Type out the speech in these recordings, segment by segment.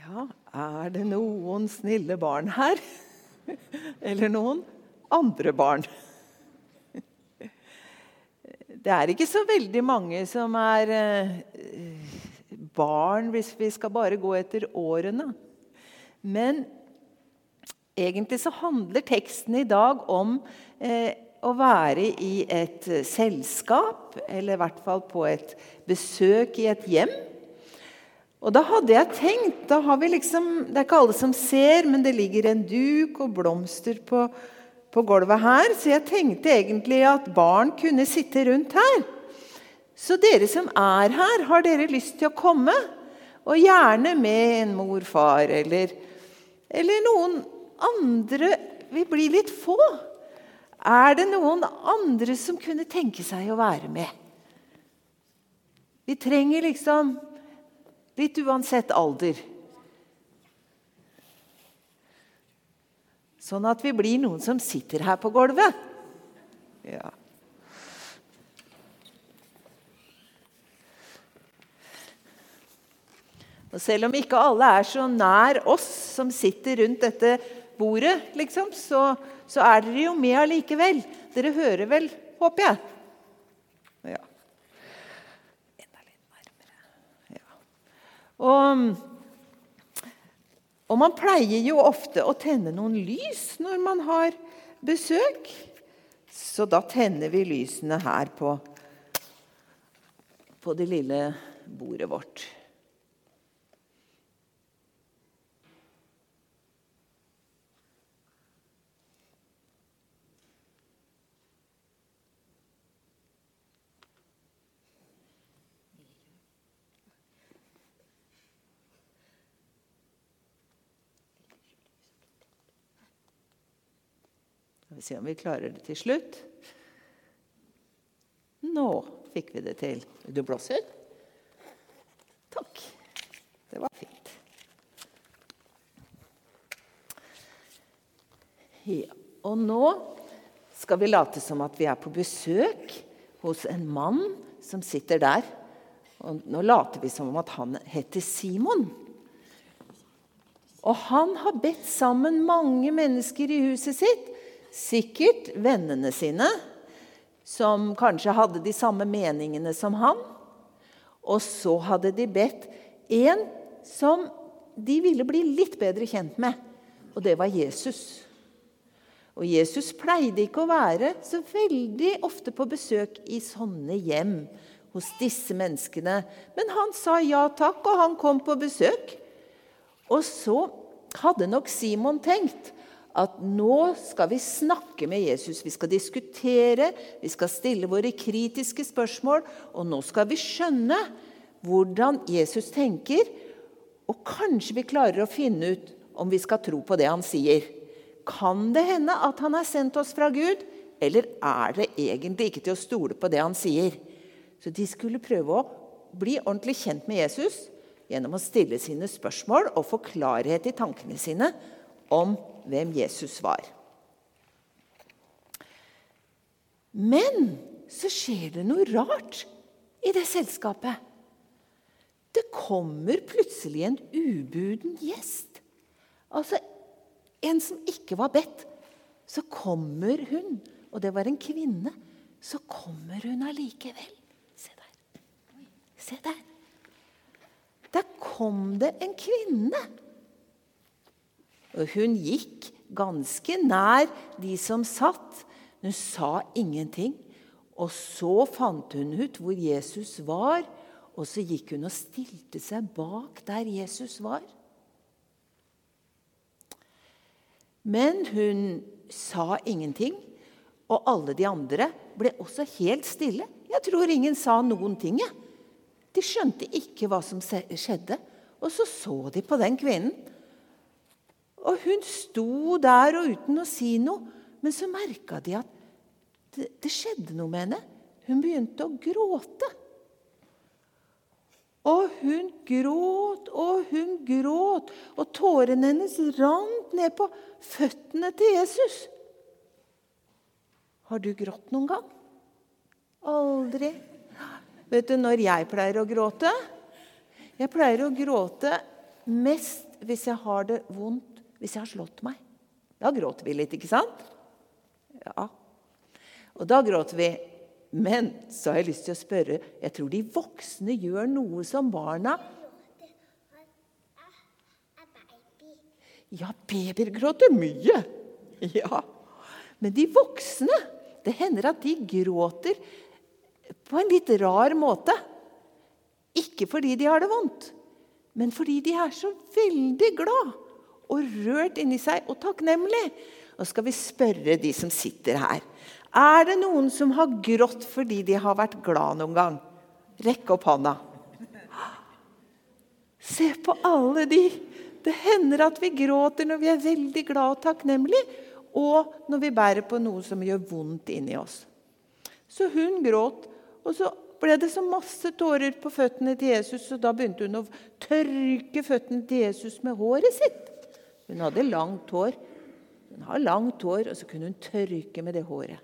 Ja, er det noen snille barn her? Eller noen andre barn? Det er ikke så veldig mange som er eh, barn, hvis vi skal bare gå etter årene. Men egentlig så handler teksten i dag om eh, å være i et selskap, eller i hvert fall på et besøk i et hjem. Og da hadde jeg tenkt da har vi liksom, Det er ikke alle som ser, men det ligger en duk og blomster på, på gulvet her. Så jeg tenkte egentlig at barn kunne sitte rundt her. Så dere som er her, har dere lyst til å komme? Og gjerne med en mor, far eller, eller noen andre. Vi blir litt få. Er det noen andre som kunne tenke seg å være med? Vi trenger liksom Litt uansett alder. Sånn at vi blir noen som sitter her på gulvet. Ja. Og selv om ikke alle er så nær oss som sitter rundt dette bordet, liksom, så, så er dere jo med allikevel. Dere hører vel, håper jeg? Og, og, man pleier jo ofte å tenne noen lys når man har besøk. Så da tenner vi lysene her på, på det lille bordet vårt. Vi se om vi klarer det til slutt. Nå fikk vi det til. Du blåser? Takk. Det var fint. Ja. Og nå skal vi late som at vi er på besøk hos en mann som sitter der. Og nå later vi som om at han heter Simon. Og han har bedt sammen mange mennesker i huset sitt Sikkert vennene sine, som kanskje hadde de samme meningene som han. Og så hadde de bedt en som de ville bli litt bedre kjent med, og det var Jesus. Og Jesus pleide ikke å være så veldig ofte på besøk i sånne hjem hos disse menneskene. Men han sa ja takk, og han kom på besøk. Og så hadde nok Simon tenkt at nå skal vi snakke med Jesus. Vi skal diskutere, vi skal stille våre kritiske spørsmål. Og nå skal vi skjønne hvordan Jesus tenker. Og kanskje vi klarer å finne ut om vi skal tro på det han sier. Kan det hende at han har sendt oss fra Gud, eller er det egentlig ikke til å stole på det han sier? Så de skulle prøve å bli ordentlig kjent med Jesus gjennom å stille sine spørsmål og få klarhet i tankene sine om hvem Jesus var. Men så skjer det noe rart i det selskapet. Det kommer plutselig en ubuden gjest. Altså en som ikke var bedt. Så kommer hun, og det var en kvinne. Så kommer hun allikevel. Se der. Se der. Der kom det en kvinne. Og hun gikk ganske nær de som satt. Hun sa ingenting. Og så fant hun ut hvor Jesus var, og så gikk hun og stilte seg bak der Jesus var. Men hun sa ingenting, og alle de andre ble også helt stille. Jeg tror ingen sa noen ting. De skjønte ikke hva som skjedde. Og så så de på den kvinnen. Og hun sto der og uten å si noe. Men så merka de at det, det, skjedde noe med henne. Hun begynte å gråte. Og hun gråt og hun gråt, og tårene hennes rant ned på føttene til Jesus. Har du grått noen gang? Aldri. Vet du når jeg pleier å gråte? Jeg pleier å gråte mest hvis jeg har det vondt, hvis jeg har slått meg. Da gråter vi litt, ikke sant? Ja. Og da gråter vi. Men så har jeg lyst til å spørre Jeg tror de voksne gjør noe som barna Ja, babyer gråter mye. Ja. Men de voksne Det hender at de gråter på en litt rar måte. Ikke fordi de har det vondt, men fordi de er så veldig glad og rørt inni seg og takknemlig. Nå skal vi spørre de som sitter her. Er det noen som har grått fordi de har vært glad noen gang? Rekk opp hånda. Se på alle de. Det hender at vi gråter når vi er veldig glad og takknemlig, og når vi bærer på noe som gjør vondt inni oss. Så hun gråt, og så ble det så masse tårer på føttene til Jesus, og da begynte hun å tørke føttene til Jesus med håret sitt. Hun hadde langt hår. Hun har langt hår, og så kunne hun tørke med det håret.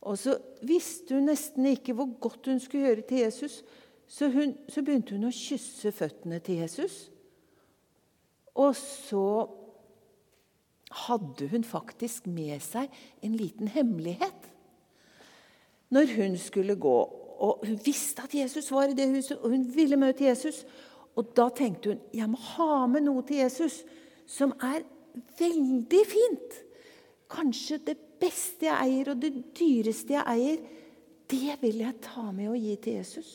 Og så visste hun nesten ikke hvor godt hun skulle gjøre til Jesus, så, hun, så begynte hun å kysse føttene til Jesus. Og så hadde hun faktisk med seg en liten hemmelighet når hun skulle gå. Og Hun visste at Jesus var i det huset, og hun ville møte Jesus. Og da tenkte hun jeg må ha med noe til Jesus som er veldig fint. Kanskje det beste jeg eier, og det dyreste jeg eier, det vil jeg ta med og gi til Jesus.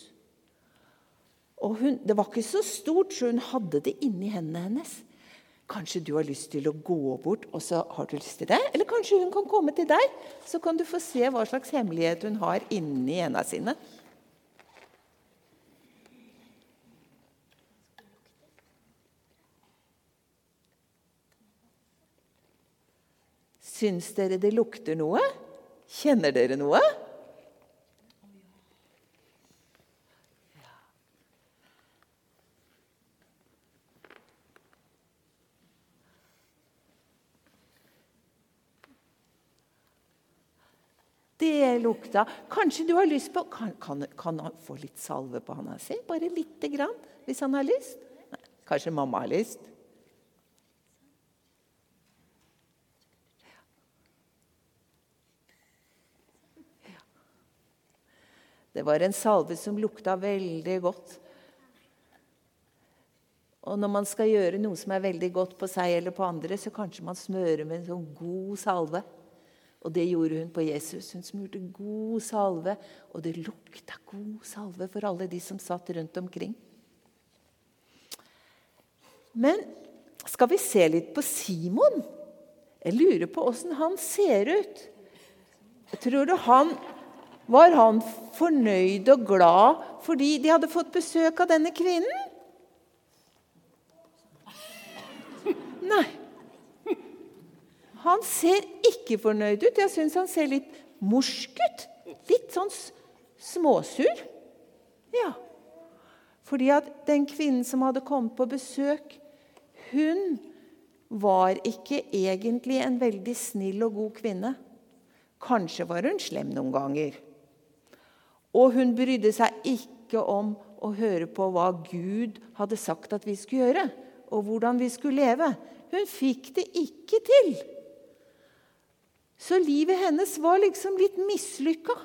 Og hun, Det var ikke så stort, så hun hadde det inni hendene hennes. Kanskje du har lyst til å gå bort, og så har du lyst til det? Eller kanskje hun kan komme til deg, så kan du få se hva slags hemmelighet hun har inni hendene sine. Syns dere det lukter noe? Kjenner dere noe? Det lukta Kanskje du har lyst på Kan, kan, kan han få litt salve på handa si? Bare lite grann, hvis han har lyst? Nei, kanskje mamma har lyst? Det var en salve som lukta veldig godt. Og når man skal gjøre noe som er veldig godt på seg eller på andre, så kanskje man smører med en sånn god salve. Og det gjorde hun på Jesus. Hun smurte god salve, og det lukta god salve for alle de som satt rundt omkring. Men skal vi se litt på Simon? Jeg lurer på åssen han ser ut. Tror du han var han fornøyd og glad fordi de hadde fått besøk av denne kvinnen? Nei. Han ser ikke fornøyd ut. Jeg syns han ser litt morsk ut. Litt sånn småsur. Ja. Fordi at den kvinnen som hadde kommet på besøk, hun var ikke egentlig en veldig snill og god kvinne. Kanskje var hun slem noen ganger. Og hun brydde seg ikke om å høre på hva Gud hadde sagt at vi skulle gjøre, og hvordan vi skulle leve. Hun fikk det ikke til. Så livet hennes var liksom litt mislykka.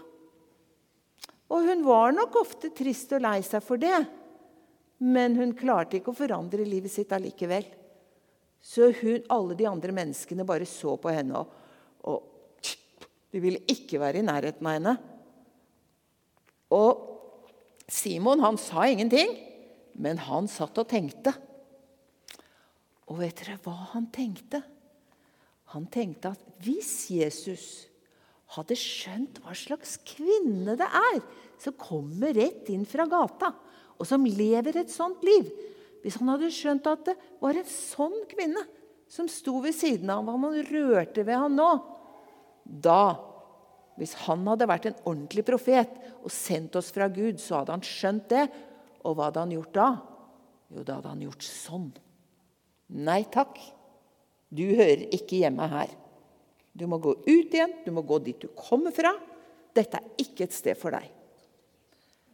Og hun var nok ofte trist og lei seg for det. Men hun klarte ikke å forandre livet sitt allikevel. Så hun, alle de andre menneskene bare så på henne, og, og de ville ikke være i nærheten av henne. Og Simon han sa ingenting, men han satt og tenkte. Og vet dere hva han tenkte? Han tenkte at hvis Jesus hadde skjønt hva slags kvinne det er som kommer rett inn fra gata, og som lever et sånt liv Hvis han hadde skjønt at det var en sånn kvinne som sto ved siden av ham, og rørte ved ham nå, da hvis han hadde vært en ordentlig profet og sendt oss fra Gud, så hadde han skjønt det. Og hva hadde han gjort da? Jo, da hadde han gjort sånn. Nei takk, du hører ikke hjemme her. Du må gå ut igjen, du må gå dit du kommer fra. Dette er ikke et sted for deg.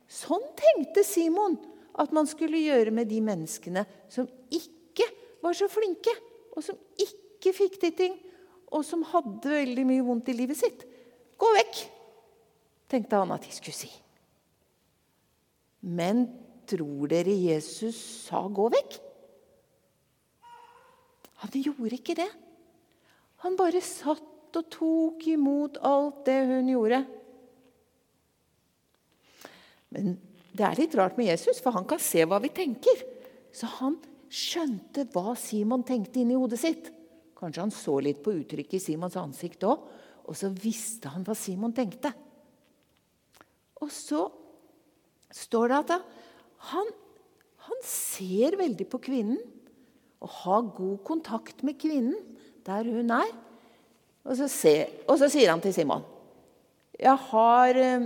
Sånn tenkte Simon at man skulle gjøre med de menneskene som ikke var så flinke, og som ikke fikk til ting, og som hadde veldig mye vondt i livet sitt. Gå vekk, tenkte han at de skulle si. Men tror dere Jesus sa 'gå vekk'? Han gjorde ikke det. Han bare satt og tok imot alt det hun gjorde. Men det er litt rart med Jesus, for han kan se hva vi tenker. Så han skjønte hva Simon tenkte inni hodet sitt. Kanskje han så litt på uttrykket i Simons ansikt òg. Og så visste han hva Simon tenkte. Og så står det at han, han ser veldig på kvinnen og har god kontakt med kvinnen der hun er. Og så, ser, og så sier han til Simon jeg har eh,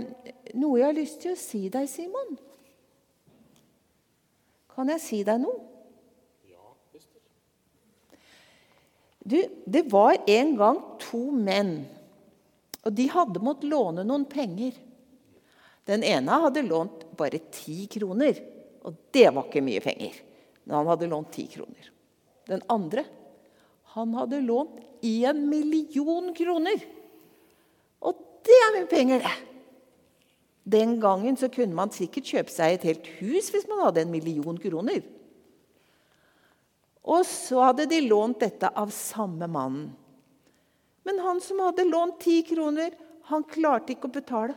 noe jeg har lyst til å si deg, Simon. Kan jeg si deg noe? Du, det var en gang to menn, og de hadde måttet låne noen penger. Den ene hadde lånt bare ti kroner, og det var ikke mye penger. Men han hadde lånt ti kroner. Den andre han hadde lånt én million kroner. Og det er mye penger, det! Den gangen så kunne man sikkert kjøpe seg et helt hus hvis man hadde en million kroner. Og så hadde de lånt dette av samme mannen. Men han som hadde lånt ti kroner, han klarte ikke å betale.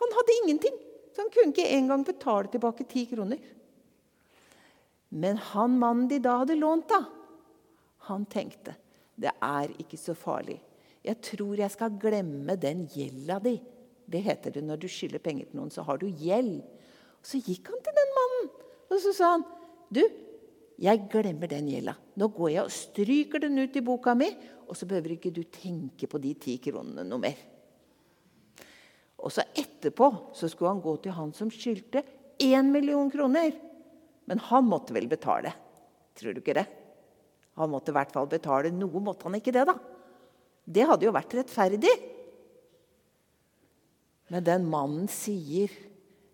Han hadde ingenting, så han kunne ikke engang betale tilbake ti kroner. Men han mannen de da hadde lånt, da, han tenkte det er ikke så farlig. Jeg tror jeg skal glemme den gjelda di. Det heter det når du skylder penger til noen, så har du gjeld. Så gikk han til den mannen og så sa han, du, jeg glemmer den gjelda. Nå går jeg og stryker den ut i boka mi, og så behøver ikke du tenke på de ti kronene noe mer. Og så etterpå så skulle han gå til han som skyldte én million kroner. Men han måtte vel betale. Tror du ikke det? Han måtte i hvert fall betale noe. Måtte han ikke det, da? Det hadde jo vært rettferdig. Men den mannen sier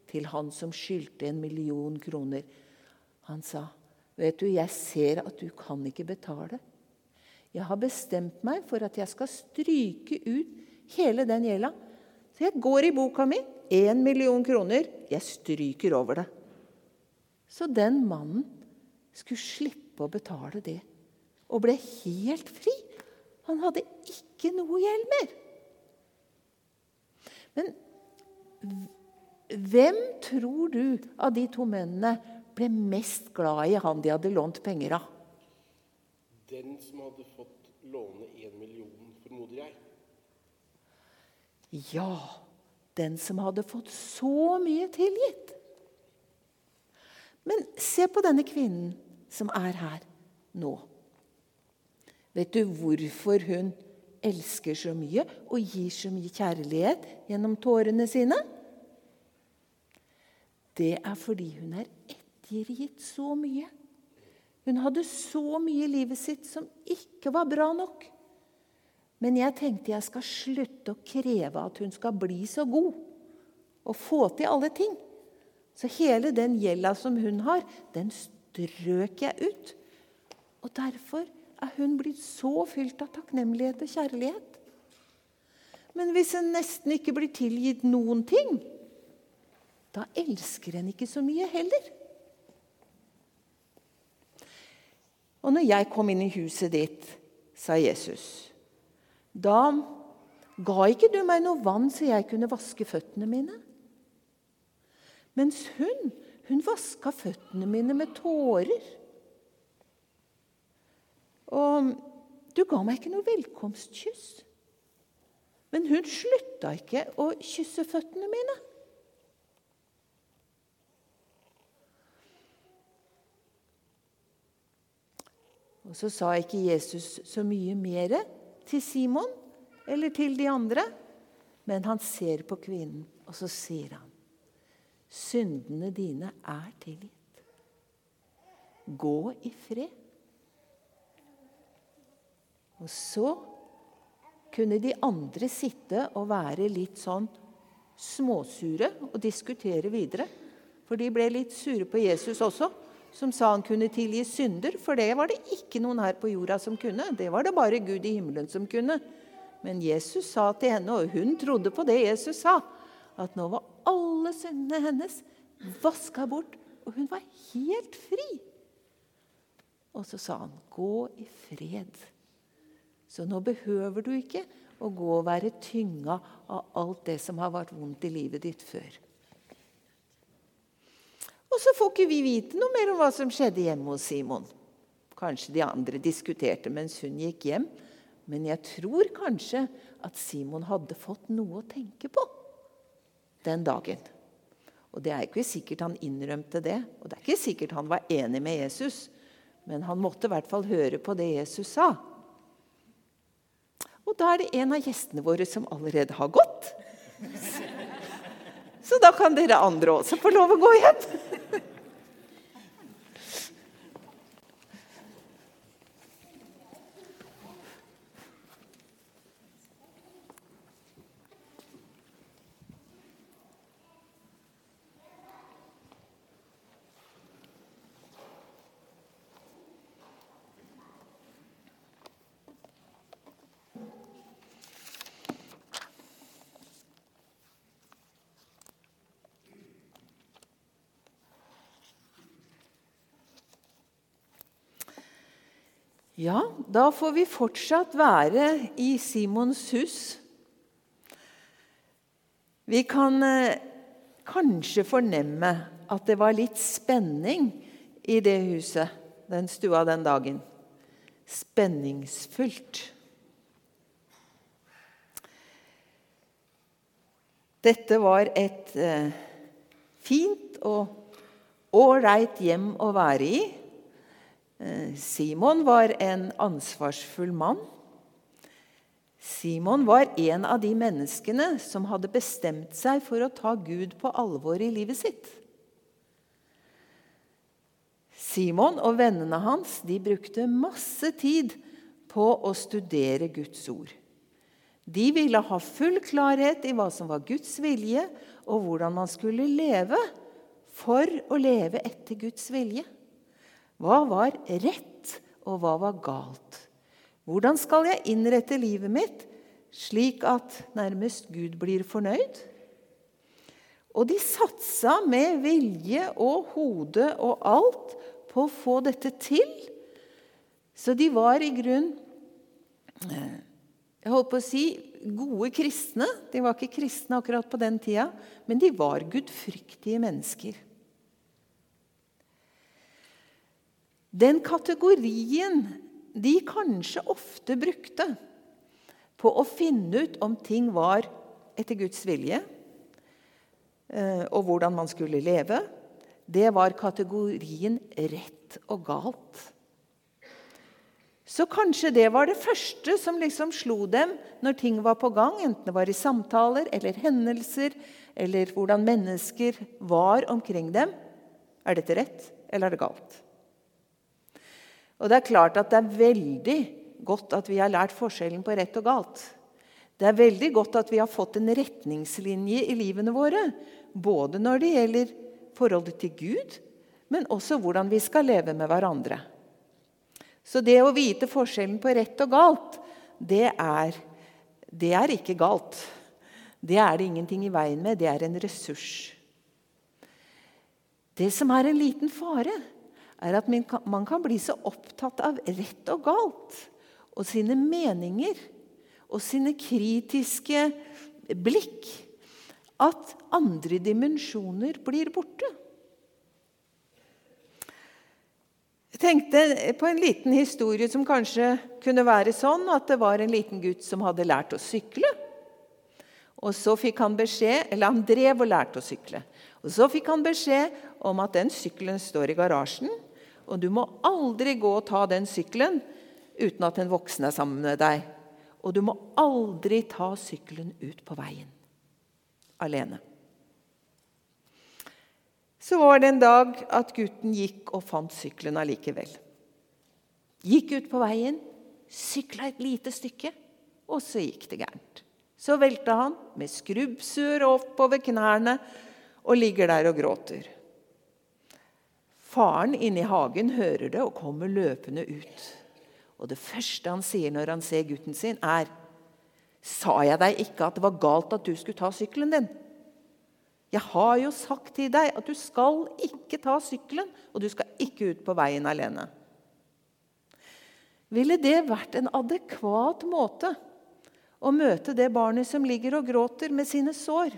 til han som skyldte en million kroner Han sa, 'Vet du, jeg ser at du kan ikke betale.' 'Jeg har bestemt meg for at jeg skal stryke ut hele den gjelda.' 'Så jeg går i boka mi. Én million kroner. Jeg stryker over det.' Så den mannen skulle slippe å betale det, og ble helt fri. Han hadde ikke noe gjeld mer. Men hvem tror du av de to mennene ble mest glad i han de hadde lånt penger av? Den som hadde fått låne én million, formoder jeg. Ja, den som hadde fått så mye tilgitt. Men se på denne kvinnen som er her nå. Vet du hvorfor hun elsker så mye og gir så mye kjærlighet gjennom tårene sine? Det er fordi hun er ettergitt så mye. Hun hadde så mye i livet sitt som ikke var bra nok. Men jeg tenkte jeg skal slutte å kreve at hun skal bli så god og få til alle ting. Så hele den gjelda som hun har, den strøk jeg ut. Og derfor er hun blitt så fylt av takknemlighet og kjærlighet. Men hvis en nesten ikke blir tilgitt noen ting, da elsker en ikke så mye heller. Og når jeg kom inn i huset ditt, sa Jesus, da ga ikke du meg noe vann så jeg kunne vaske føttene mine. Mens hun, hun vaska føttene mine med tårer. Og du ga meg ikke noe velkomstkyss. Men hun slutta ikke å kysse føttene mine. Og så sa ikke Jesus så mye mer til Simon eller til de andre, men han ser på kvinnen, og så sier han Syndene dine er tilgitt. Gå i fred. Og så kunne de andre sitte og være litt sånn småsure og diskutere videre. For de ble litt sure på Jesus også. Som sa han kunne tilgi synder, for det var det ikke noen her på jorda som kunne. Det var det bare Gud i himmelen som kunne. Men Jesus sa til henne, og hun trodde på det Jesus sa, at nå var alle syndene hennes vaska bort, og hun var helt fri. Og så sa han, 'Gå i fred'. Så nå behøver du ikke å gå og være tynga av alt det som har vært vondt i livet ditt før. Og så får ikke vi vite noe mer om hva som skjedde hjemme hos Simon. Kanskje de andre diskuterte mens hun gikk hjem, men jeg tror kanskje at Simon hadde fått noe å tenke på den dagen. Og det er ikke sikkert han innrømte det, og det er ikke sikkert han var enig med Jesus, men han måtte i hvert fall høre på det Jesus sa. Og da er det en av gjestene våre som allerede har gått. Så da kan dere andre også få lov å gå hjem. Ja, da får vi fortsatt være i Simons hus. Vi kan eh, kanskje fornemme at det var litt spenning i det huset, den stua, den dagen. Spenningsfullt. Dette var et eh, fint og ålreit hjem å være i. Eh, Simon var en ansvarsfull mann. Simon var en av de menneskene som hadde bestemt seg for å ta Gud på alvor i livet sitt. Simon og vennene hans de brukte masse tid på å studere Guds ord. De ville ha full klarhet i hva som var Guds vilje, og hvordan man skulle leve for å leve etter Guds vilje. Hva var rett, og hva var galt? Hvordan skal jeg innrette livet mitt slik at nærmest Gud blir fornøyd? Og de satsa med vilje og hode og alt på å få dette til. Så de var i grunn eh, Jeg holdt på å si gode kristne. De var ikke kristne akkurat på den tida, men de var gudfryktige mennesker. Den kategorien de kanskje ofte brukte på å finne ut om ting var etter Guds vilje, eh, og hvordan man skulle leve, det var kategorien rett og galt. Så kanskje det var det første som liksom slo dem når ting var på gang, enten det var i samtaler eller hendelser, eller hvordan mennesker var omkring dem. Er dette rett, eller er det galt? Og det er klart at det er veldig godt at vi har lært forskjellen på rett og galt. Det er veldig godt at vi har fått en retningslinje i livene våre. Både når det gjelder forholdet til Gud, men også hvordan vi skal leve med hverandre. Så det å vite forskjellen på rett og galt, det er, det er ikke galt. Det er det ingenting i veien med. Det er en ressurs. Det som er en liten fare, er at man kan bli så opptatt av rett og galt og sine meninger og sine kritiske blikk at andre dimensjoner blir borte. Jeg tenkte på en liten historie som kanskje kunne være sånn at det var en liten gutt som hadde lært å sykle. Og så fikk han beskjed, eller han drev og lærte å sykle. Og Så fikk han beskjed om at den sykkelen står i garasjen. Og du må aldri gå og ta den sykkelen uten at en voksen er sammen med deg. Og du må aldri ta sykkelen ut på veien alene. Så var det en dag at gutten gikk og fant sykkelen allikevel. Gikk ut på veien, sykla et lite stykke, og så gikk det gærent. Så velta han med skrubbsår oppover knærne og ligger der og gråter. Faren inne i hagen hører det og kommer løpende ut. Og det første han sier når han ser gutten sin, er Sa jeg deg ikke at det var galt at du skulle ta sykkelen din? Jeg har jo sagt til deg at du skal ikke ta sykkelen, og du skal ikke ut på veien alene. Ville det vært en adekvat måte å møte det barnet som ligger og gråter med sine sår?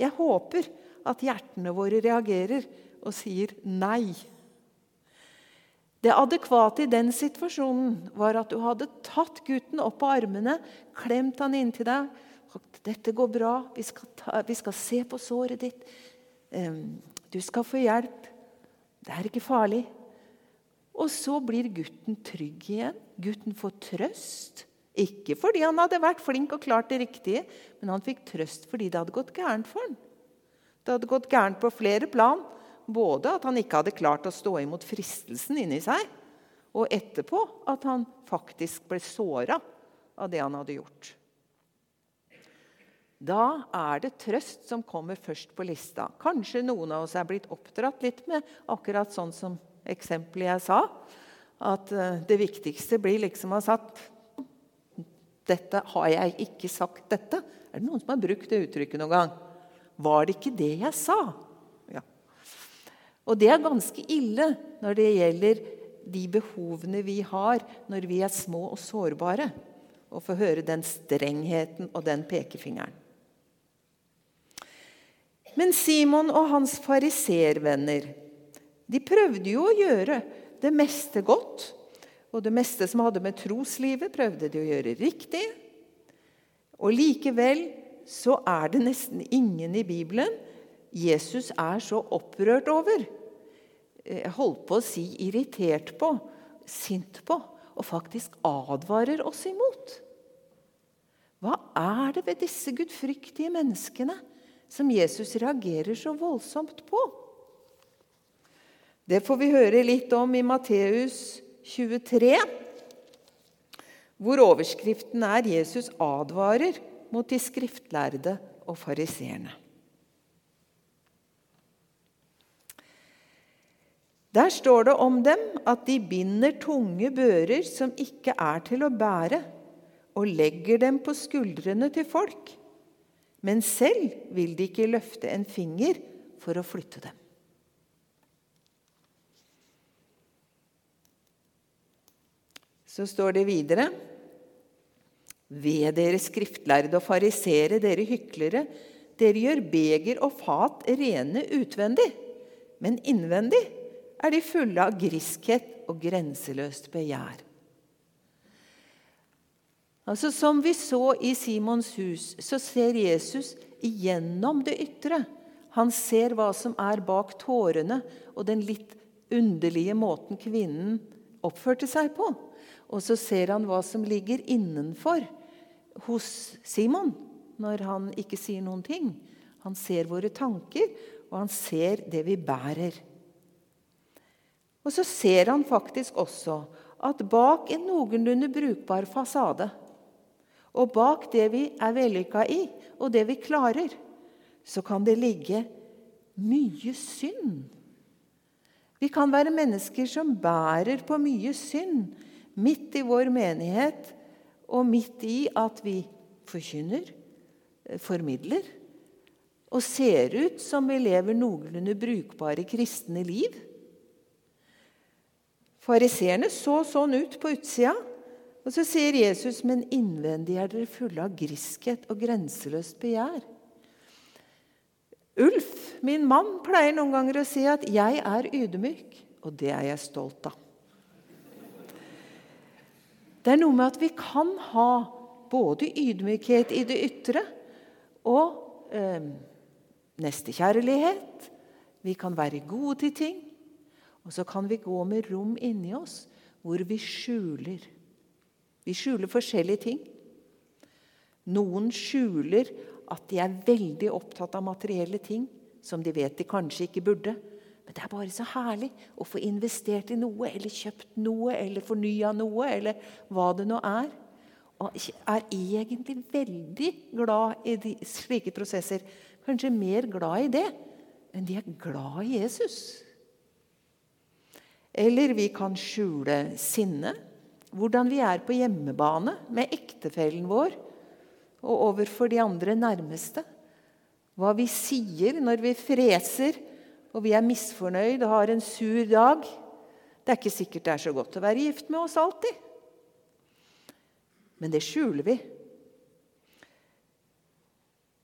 Jeg håper at hjertene våre reagerer og sier nei. Det adekvate i den situasjonen var at du hadde tatt gutten opp på armene, klemt han inntil deg. 'Dette går bra. Vi skal, ta, vi skal se på såret ditt. Du skal få hjelp. Det er ikke farlig.' Og så blir gutten trygg igjen. Gutten får trøst. Ikke fordi han hadde vært flink og klart det riktige, men han fikk trøst fordi det hadde gått gærent for han. Det hadde gått gærent på flere plan. Både at han ikke hadde klart å stå imot fristelsen inni seg, og etterpå at han faktisk ble såra av det han hadde gjort. Da er det trøst som kommer først på lista. Kanskje noen av oss er blitt oppdratt litt med akkurat sånn som eksempelet jeg sa. At eh, det viktigste blir liksom å ha sagt dette har jeg ikke sagt dette. Er det noen som har brukt det uttrykket noen gang? Var det ikke det jeg sa? Og det er ganske ille når det gjelder de behovene vi har når vi er små og sårbare. Å få høre den strengheten og den pekefingeren. Men Simon og hans fariservenner de prøvde jo å gjøre det meste godt. Og det meste som hadde med troslivet, prøvde de å gjøre riktig. Og likevel så er det nesten ingen i Bibelen Jesus er så opprørt over. Jeg eh, holdt på å si irritert på, sint på, og faktisk advarer oss imot. Hva er det ved disse gudfryktige menneskene som Jesus reagerer så voldsomt på? Det får vi høre litt om i Matteus 23, hvor overskriften er 'Jesus advarer mot de skriftlærde og fariseerne'. Der står det om dem at de binder tunge bører som ikke er til å bære, og legger dem på skuldrene til folk. Men selv vil de ikke løfte en finger for å flytte dem. Så står det videre Ved dere skriftlærde og farisere, dere hyklere, dere gjør beger og fat rene utvendig, men innvendig er de fulle av griskhet og grenseløst begjær. Altså, Som vi så i Simons hus, så ser Jesus igjennom det ytre. Han ser hva som er bak tårene og den litt underlige måten kvinnen oppførte seg på. Og så ser han hva som ligger innenfor hos Simon når han ikke sier noen ting. Han ser våre tanker, og han ser det vi bærer. Og så ser han faktisk også at bak en noenlunde brukbar fasade, og bak det vi er vellykka i, og det vi klarer, så kan det ligge mye synd. Vi kan være mennesker som bærer på mye synd midt i vår menighet, og midt i at vi forkynner, formidler, og ser ut som vi lever noenlunde brukbare kristne liv. Fariseerne så sånn ut på utsida. Og så sier Jesus, men innvendig er dere fulle av griskhet og grenseløst begjær. Ulf, min mann, pleier noen ganger å si at 'jeg er ydmyk', og det er jeg stolt av. Det er noe med at vi kan ha både ydmykhet i det ytre og eh, nestekjærlighet. Vi kan være gode til ting. Og så kan vi gå med rom inni oss hvor vi skjuler. Vi skjuler forskjellige ting. Noen skjuler at de er veldig opptatt av materielle ting som de vet de kanskje ikke burde. Men det er bare så herlig å få investert i noe, eller kjøpt noe, eller fornya noe, eller hva det nå er. Og er egentlig veldig glad i de, slike prosesser. Kanskje mer glad i det men de er glad i Jesus. Eller vi kan skjule sinne, hvordan vi er på hjemmebane med ektefellen vår og overfor de andre nærmeste. Hva vi sier når vi freser og vi er misfornøyd og har en sur dag. Det er ikke sikkert det er så godt å være gift med oss alltid. Men det skjuler vi.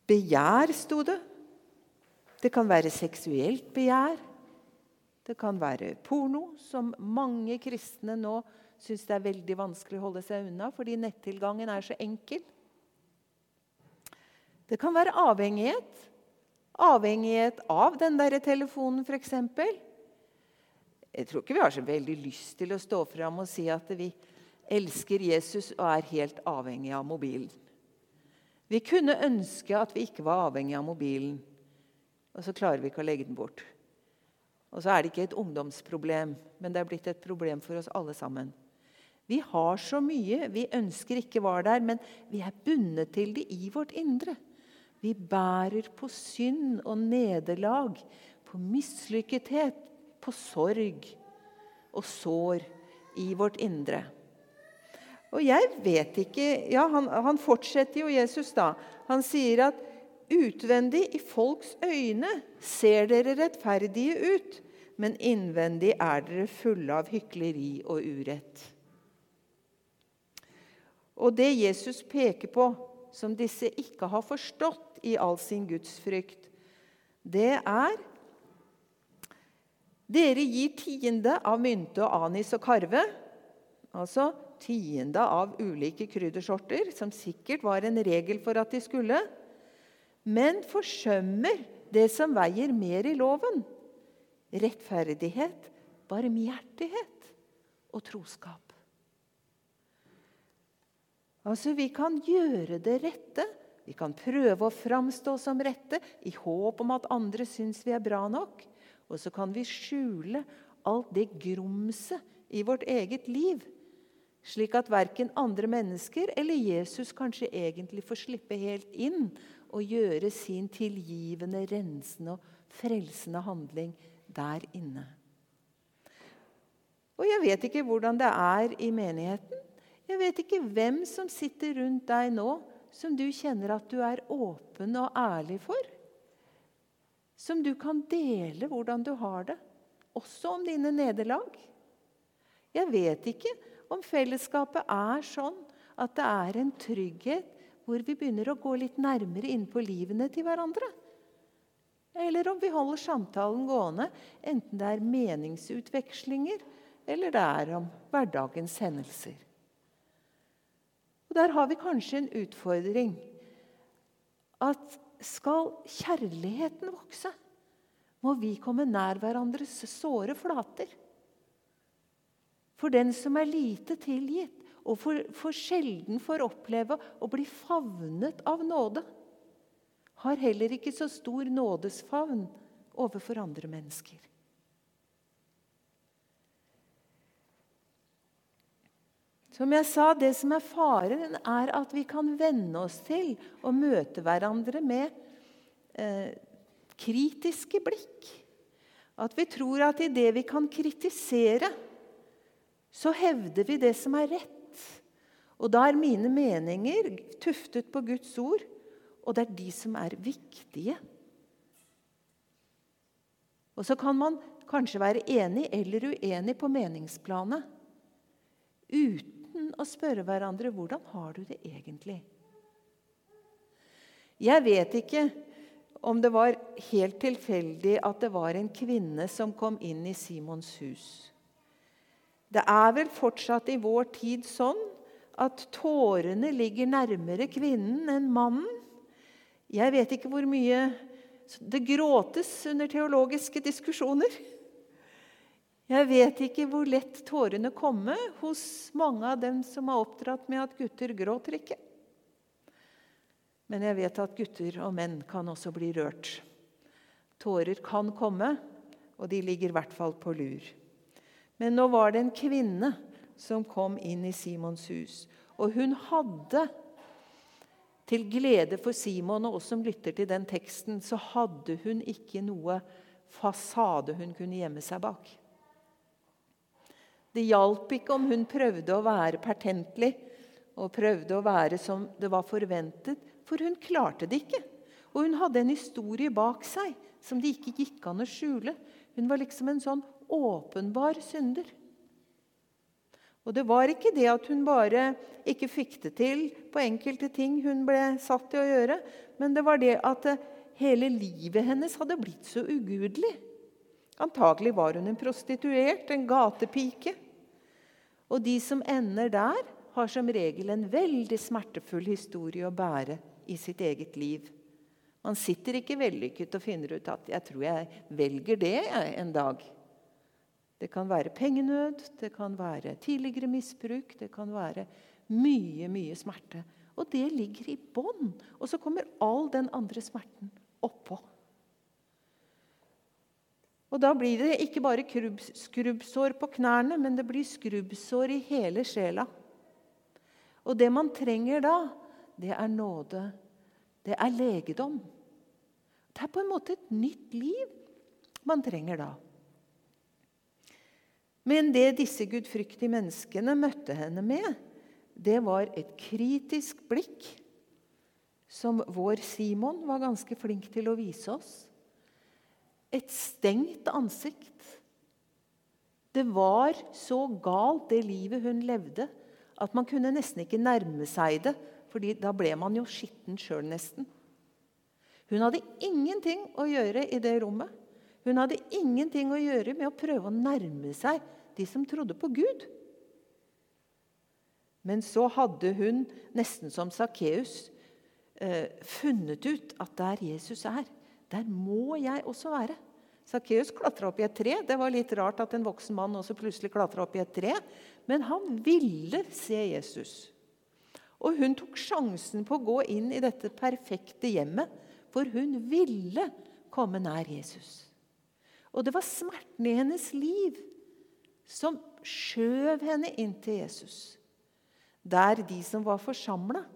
Begjær, sto det. Det kan være seksuelt begjær. Det kan være porno, som mange kristne nå syns det er veldig vanskelig å holde seg unna fordi nettilgangen er så enkel. Det kan være avhengighet. Avhengighet av den der telefonen, f.eks. Jeg tror ikke vi har så veldig lyst til å stå fram og si at vi elsker Jesus og er helt avhengig av mobilen. Vi kunne ønske at vi ikke var avhengig av mobilen, og så klarer vi ikke å legge den bort. Og så er det ikke et ungdomsproblem, men det er blitt et problem for oss alle sammen. Vi har så mye vi ønsker ikke var der, men vi er bundet til det i vårt indre. Vi bærer på synd og nederlag, på mislykkethet, på sorg og sår i vårt indre. Og jeg vet ikke Ja, han, han, fortsetter jo, Jesus, da. Han sier at utvendig i folks øyne ser dere rettferdige ut, men innvendig er dere fulle av hykleri og urett. Og det Jesus peker på, som disse ikke har forstått i all sin gudsfrykt, det er Dere gir tiende av mynte og anis og karve. Altså tiende av ulike kryddersorter, som sikkert var en regel for at de skulle, men forsømmer det som veier mer i loven rettferdighet, barmhjertighet og troskap. Altså, Vi kan gjøre det rette. Vi kan prøve å framstå som rette i håp om at andre syns vi er bra nok. Og så kan vi skjule alt det grumset i vårt eget liv slik at verken andre mennesker eller Jesus kanskje egentlig får slippe helt inn og gjøre sin tilgivende, rensende og frelsende handling der inne. Og jeg vet ikke hvordan det er i menigheten. Jeg vet ikke hvem som sitter rundt deg nå som du kjenner at du er åpen og ærlig for. Som du kan dele hvordan du har det, også om dine nederlag. Jeg vet ikke om fellesskapet er sånn at det er en trygghet hvor vi begynner å gå litt nærmere inn på livene til hverandre. Eller om vi holder samtalen gående, enten det er meningsutvekslinger eller det er om hverdagens hendelser. Og Der har vi kanskje en utfordring. At skal kjærligheten vokse, må vi komme nær hverandres såre flater. For den som er lite tilgitt, og for, for sjelden får oppleve å bli favnet av nåde, har heller ikke så stor nådesfavn overfor andre mennesker. Som jeg sa, Det som er faren, er at vi kan venne oss til å møte hverandre med eh, kritiske blikk. At vi tror at i det vi kan kritisere, så hevder vi det som er rett. Og da er mine meninger tuftet på Guds ord, og det er de som er viktige. Og så kan man kanskje være enig eller uenig på meningsplanet uten å spørre hverandre hvordan har du det egentlig. Jeg vet ikke om det var helt tilfeldig at det var en kvinne som kom inn i Simons hus. Det er vel fortsatt i vår tid sånn at tårene ligger nærmere kvinnen enn mannen. Jeg vet ikke hvor mye det gråtes under teologiske diskusjoner. Jeg vet ikke hvor lett tårene kommer hos mange av dem som har oppdratt med at gutter gråter ikke. Men jeg vet at gutter og menn kan også bli rørt. Tårer kan komme, og de ligger i hvert fall på lur. Men nå var det en kvinne som kom inn i Simons hus. Og hun hadde til glede for Simon og oss som lytter til den teksten, så hadde hun ikke noe fasade hun kunne gjemme seg bak. Det hjalp ikke om hun prøvde å være pertentlig og prøvde å være som det var forventet, for hun klarte det ikke. Og hun hadde en historie bak seg som det ikke gikk an å skjule. Hun var liksom en sånn åpenbar synder. Og det var ikke det at hun bare ikke fikk det til på enkelte ting hun ble satt til å gjøre, men det var det at eh, hele livet hennes hadde blitt så ugudelig. Antagelig var hun en prostituert, en gatepike. Og de som ender der, har som regel en veldig smertefull historie å bære i sitt eget liv. Man sitter ikke vellykket og finner ut at 'jeg tror jeg velger det en dag'. Det kan være pengenød, det kan være tidligere misbruk, det kan være mye, mye smerte. Og det ligger i bånn. Og så kommer all den andre smerten oppå. Og Da blir det ikke bare skrubbsår på knærne, men det blir skrubbsår i hele sjela. Og det man trenger da, det er nåde. Det er legedom. Det er på en måte et nytt liv man trenger da. Men det disse gudfryktige menneskene møtte henne med, det var et kritisk blikk som vår Simon var ganske flink til å vise oss. Et stengt ansikt. Det var så galt, det livet hun levde, at man kunne nesten ikke nærme seg det. fordi da ble man jo skitten sjøl, nesten. Hun hadde ingenting å gjøre i det rommet. Hun hadde ingenting å gjøre med å prøve å nærme seg de som trodde på Gud. Men så hadde hun, nesten som Sakkeus, eh, funnet ut at der Jesus er, der må jeg også være. Sakkeus klatra opp i et tre. Det var litt rart at en voksen mann også plutselig klatra opp i et tre. Men han ville se Jesus. Og hun tok sjansen på å gå inn i dette perfekte hjemmet, for hun ville komme nær Jesus. Og det var smerten i hennes liv som skjøv henne inn til Jesus. Der de som var forsamla,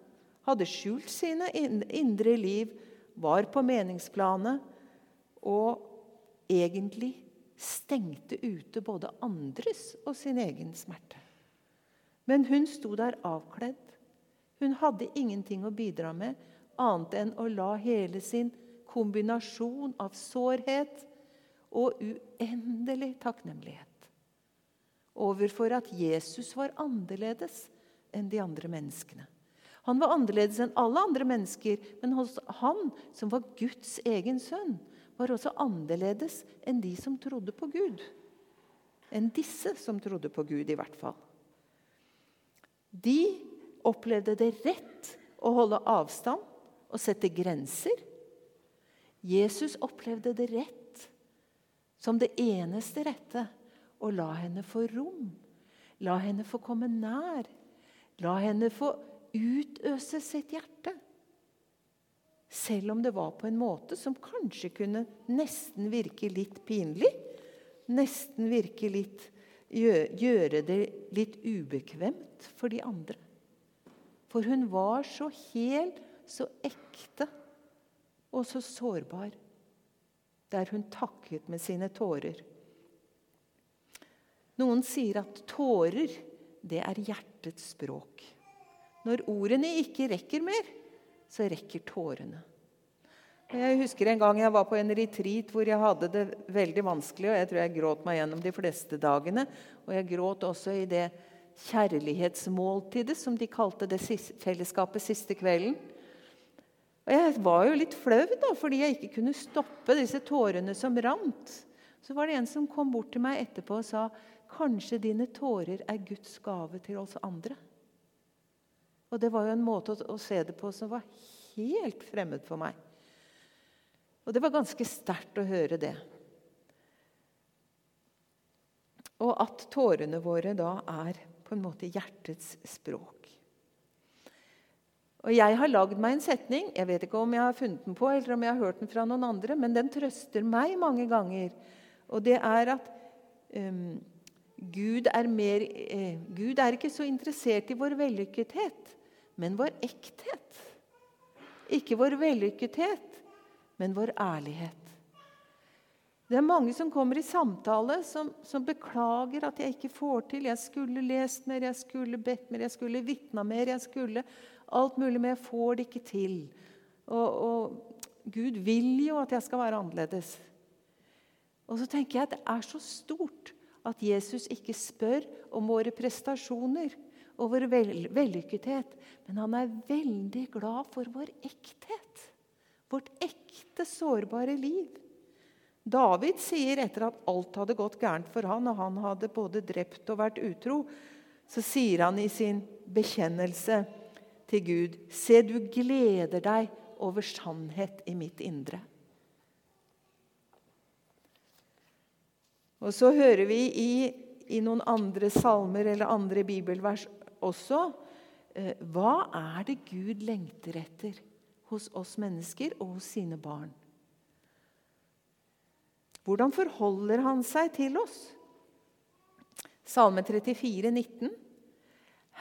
hadde skjult sine indre liv, var på meningsplanet og egentlig stengte ute både andres og sin egen smerte. Men hun sto der avkledd. Hun hadde ingenting å bidra med annet enn å la hele sin kombinasjon av sårhet og uendelig takknemlighet overfor at Jesus var annerledes enn de andre menneskene. Han var annerledes enn alle andre mennesker, men han, som var Guds egen sønn, var også annerledes enn de som trodde på Gud. Enn disse som trodde på Gud, i hvert fall. De opplevde det rett å holde avstand og sette grenser. Jesus opplevde det rett som det eneste rette og la henne få rom. La henne få komme nær. La henne få utøse sitt hjerte. Selv om det var på en måte som kanskje kunne nesten virke litt pinlig. Nesten virke litt Gjøre det litt ubekvemt for de andre. For hun var så hel, så ekte og så sårbar. Der hun takket med sine tårer. Noen sier at tårer, det er hjertets språk. Når ordene ikke rekker mer, så rekker tårene. Jeg husker en gang jeg var på en retreat hvor jeg hadde det veldig vanskelig. og Jeg tror jeg gråt meg gjennom de fleste dagene. Og jeg gråt også i det kjærlighetsmåltidet som de kalte det fellesskapet siste kvelden. Og Jeg var jo litt flau da, fordi jeg ikke kunne stoppe disse tårene som rant. Så var det en som kom bort til meg etterpå og sa Kanskje dine tårer er Guds gave til oss andre. Og Det var jo en måte å, se det på som var helt fremmed for meg. Og det var ganske sterkt å høre det. Og at tårene våre da er på en måte hjertets språk. Og Jeg har lagd meg en setning, jeg vet ikke om jeg har funnet den på, eller om jeg har hørt den fra noen andre, men den trøster meg mange ganger. Og det er at um, Gud er, mer, eh, Gud er ikke så interessert i vår vellykkethet, men vår ekthet. Ikke vår vellykkethet, men vår ærlighet. Det er mange som kommer i samtale som, som, beklager at jeg ikke får til. Jeg skulle lest mer, jeg skulle bedt mer, jeg skulle vitna mer. jeg skulle alt mulig, Men jeg får det ikke til. Og, og, Gud vil jo at jeg skal være annerledes. Og så tenker jeg at det er så stort at Jesus ikke spør om våre prestasjoner og vår vellykkethet. Men han er veldig glad for vår ekthet. Vårt ekte, sårbare liv. David sier etter at alt hadde gått gærent for han, og han hadde både drept og vært utro, så sier han i sin bekjennelse til Gud Se, du gleder deg over sannhet i mitt indre. Og så hører vi i, i noen andre salmer eller andre bibelvers også eh, Hva er det Gud lengter etter hos oss mennesker og hos sine barn? Hvordan forholder han seg til oss? Salme 34, 19.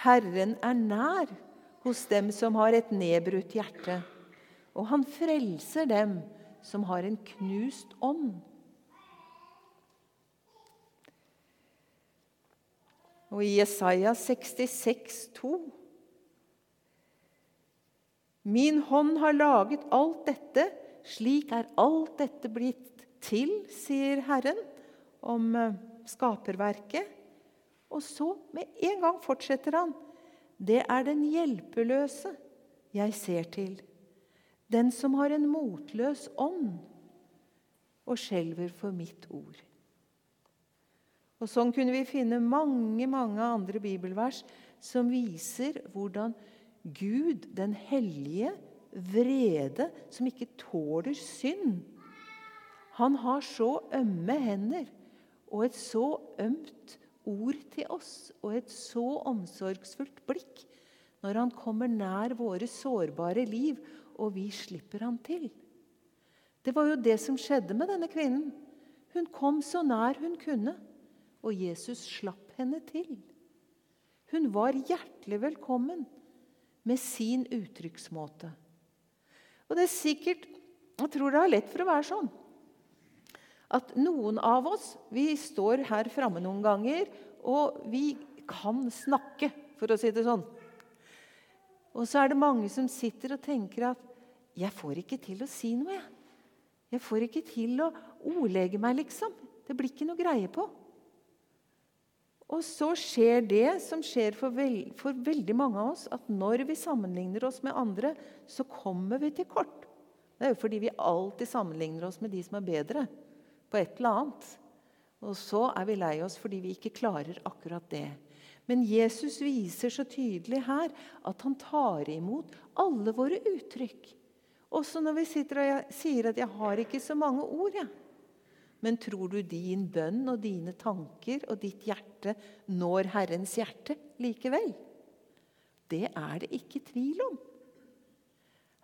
Herren er nær hos dem som har et nedbrutt hjerte, og han frelser dem som har en knust ånd. Og i Jesaja 66, 2. Min hånd har laget alt dette, slik er alt dette blitt til, sier Herren om eh, skaperverket. Og så, med en gang, fortsetter han. Det er den hjelpeløse jeg ser til. Den som har en motløs ånd og skjelver for mitt ord. Og Sånn kunne vi finne mange mange andre bibelvers som viser hvordan Gud, den hellige, vrede, som ikke tåler synd, han har så ømme hender og et så ømt ord til oss og et så omsorgsfullt blikk når han kommer nær våre sårbare liv, og vi slipper han til. Det var jo det som skjedde med denne kvinnen. Hun kom så nær hun kunne, og Jesus slapp henne til. Hun var hjertelig velkommen med sin uttrykksmåte. Og det er sikkert Jeg tror det er lett for å være sånn at noen av oss vi står her framme noen ganger, og vi kan snakke, for å si det sånn. Og så er det mange som sitter og tenker at 'jeg får ikke til å si noe'. Jeg, jeg får ikke til å ordlegge meg, liksom. Det blir ikke noe greie på. Og så skjer det som skjer for, veld, for veldig mange av oss, at når vi sammenligner oss med andre, så kommer vi til kort. Det er jo fordi vi alltid sammenligner oss med de som er bedre på et eller annet. Og så er vi lei oss fordi vi ikke klarer akkurat det. Men Jesus viser så tydelig her at han tar imot alle våre uttrykk. Også når vi sitter og sier at 'jeg har ikke så mange ord'. Ja. Men tror du din bønn og dine tanker og ditt hjerte når Herrens hjerte likevel? Det er det ikke tvil om.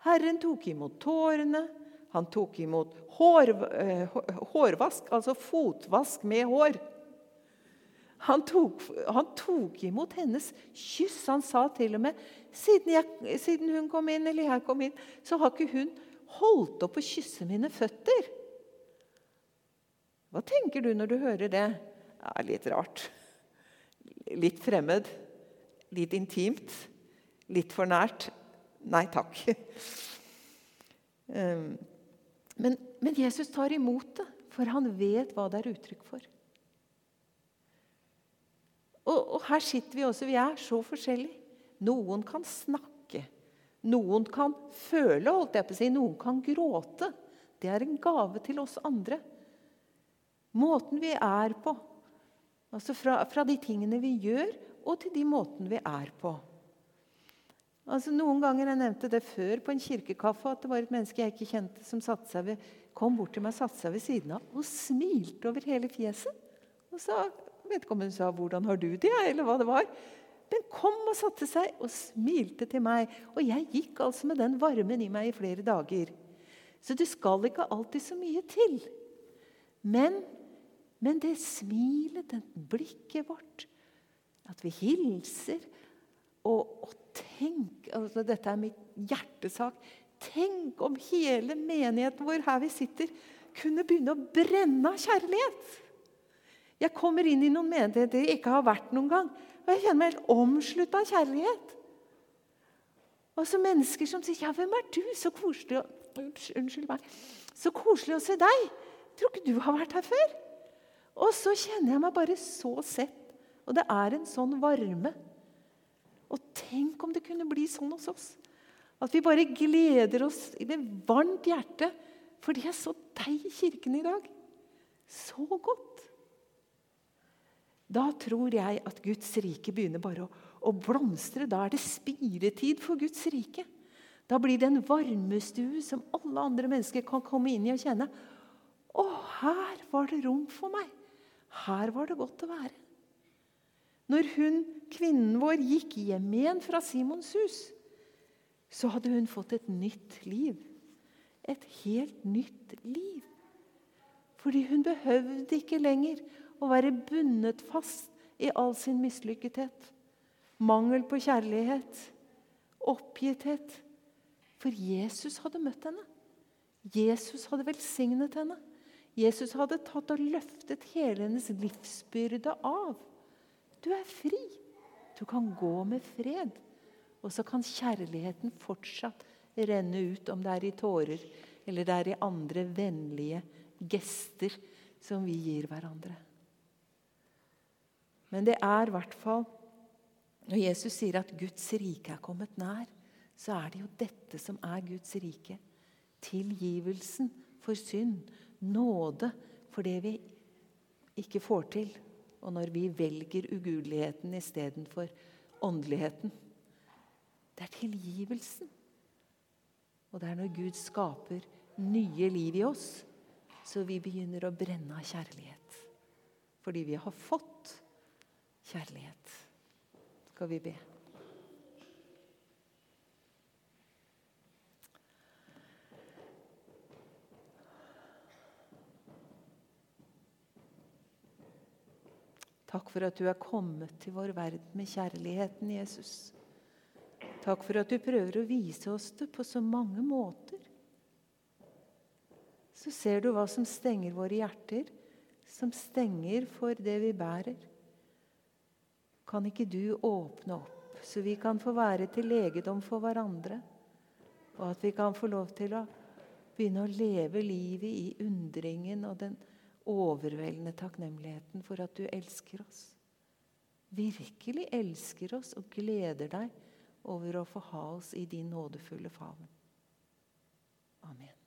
Herren tok imot tårene, han tok imot hår, eh, hårvask, altså fotvask med hår. Han tok, han tok, imot hennes kyss. Han sa til og med siden, jeg, siden hun kom inn, eller jeg kom inn, så har ikke hun holdt opp å kysse mine føtter. Hva tenker du når du hører det? Er litt rart. Litt fremmed. Litt intimt. Litt for nært. Nei takk. Um, men, men, Jesus tar imot det, for han vet hva det er uttrykk for. Og, og her sitter vi også. Vi er så forskjellige. Noen kan snakke. Noen kan føle, holdt jeg på å si. Noen kan gråte. Det er en gave til oss andre. Måten vi er på. Altså fra, fra de tingene vi gjør, og til de måtene vi er på. Altså, noen ganger jeg nevnte det før på en kirkekaffe at det var et menneske jeg ikke kjente, som ved, kom bort til meg, satte seg ved siden av og smilte over hele fjeset. Og så Vedkommende sa 'Hvordan har du det?' eller hva det var. Men kom og satte seg og smilte til meg. Og jeg gikk altså med den varmen i meg i flere dager. Så det skal ikke alltid så mye til. Men, men det smilet, det blikket vårt, at vi hilser og, og tenk altså Dette er mitt hjertesak. Tenk om hele menigheten vår her vi sitter, kunne begynne å brenne av kjærlighet. Jeg kommer inn i noen menigheter jeg ikke har vært noen gang. Og jeg kjenner meg helt omslutta av kjærlighet. Og så mennesker som sier 'Ja, hvem er du? Så koselig Unnskyld meg. Så koselig å se deg. Tror ikke du har vært her før? Og så kjenner jeg meg bare så sett. Og det er en sånn varme. Og tenk om det kunne bli sånn hos oss. At vi bare gleder oss det varmt hjerte fordi jeg så deg i kirken i dag. Så godt. Da tror jeg at Guds rike begynner bare å, å blomstre. Da er det spiretid for Guds rike. Da blir det en varmestue som alle andre mennesker kan komme inn i og kjenne. Å, her var det rom for meg. Her var det godt å være. Når hun, kvinnen vår gikk hjem igjen fra Simons hus, så hadde hun fått et nytt liv. Et helt nytt liv. Fordi hun behøvde ikke lenger å være bundet fast i all sin mislykkethet. Mangel på kjærlighet, oppgitthet. For Jesus hadde møtt henne. Jesus hadde velsignet henne. Jesus hadde tatt og løftet hele hennes livsbyrde av. Du er fri. Du kan gå med fred. Og så kan kjærligheten fortsatt renne ut, om det er i tårer eller det er i andre vennlige gester som vi gir hverandre. Men det er i hvert fall Når Jesus sier at Guds rike er kommet nær, så er det jo dette som er Guds rike. Tilgivelsen for synd. Nåde for det vi ikke får til. Og når vi velger ugudeligheten istedenfor åndeligheten. Det er tilgivelsen. Og det er når Gud skaper nye liv i oss, så vi begynner å brenne av kjærlighet. Fordi vi har fått kjærlighet. Skal vi be. Takk for at du er kommet til vår verden med kjærligheten, Jesus. Takk for at du prøver å vise oss det på så mange måter. Så ser du hva som stenger våre hjerter, som stenger for det vi bærer. Kan ikke du åpne opp, så vi kan få være til legedom for hverandre? Og at vi kan få lov til å begynne å leve livet i undringen og den overveldende takknemligheten for at du elsker oss. Virkelig elsker oss og gleder deg over å få ha oss i din nådefulle favn. Amen.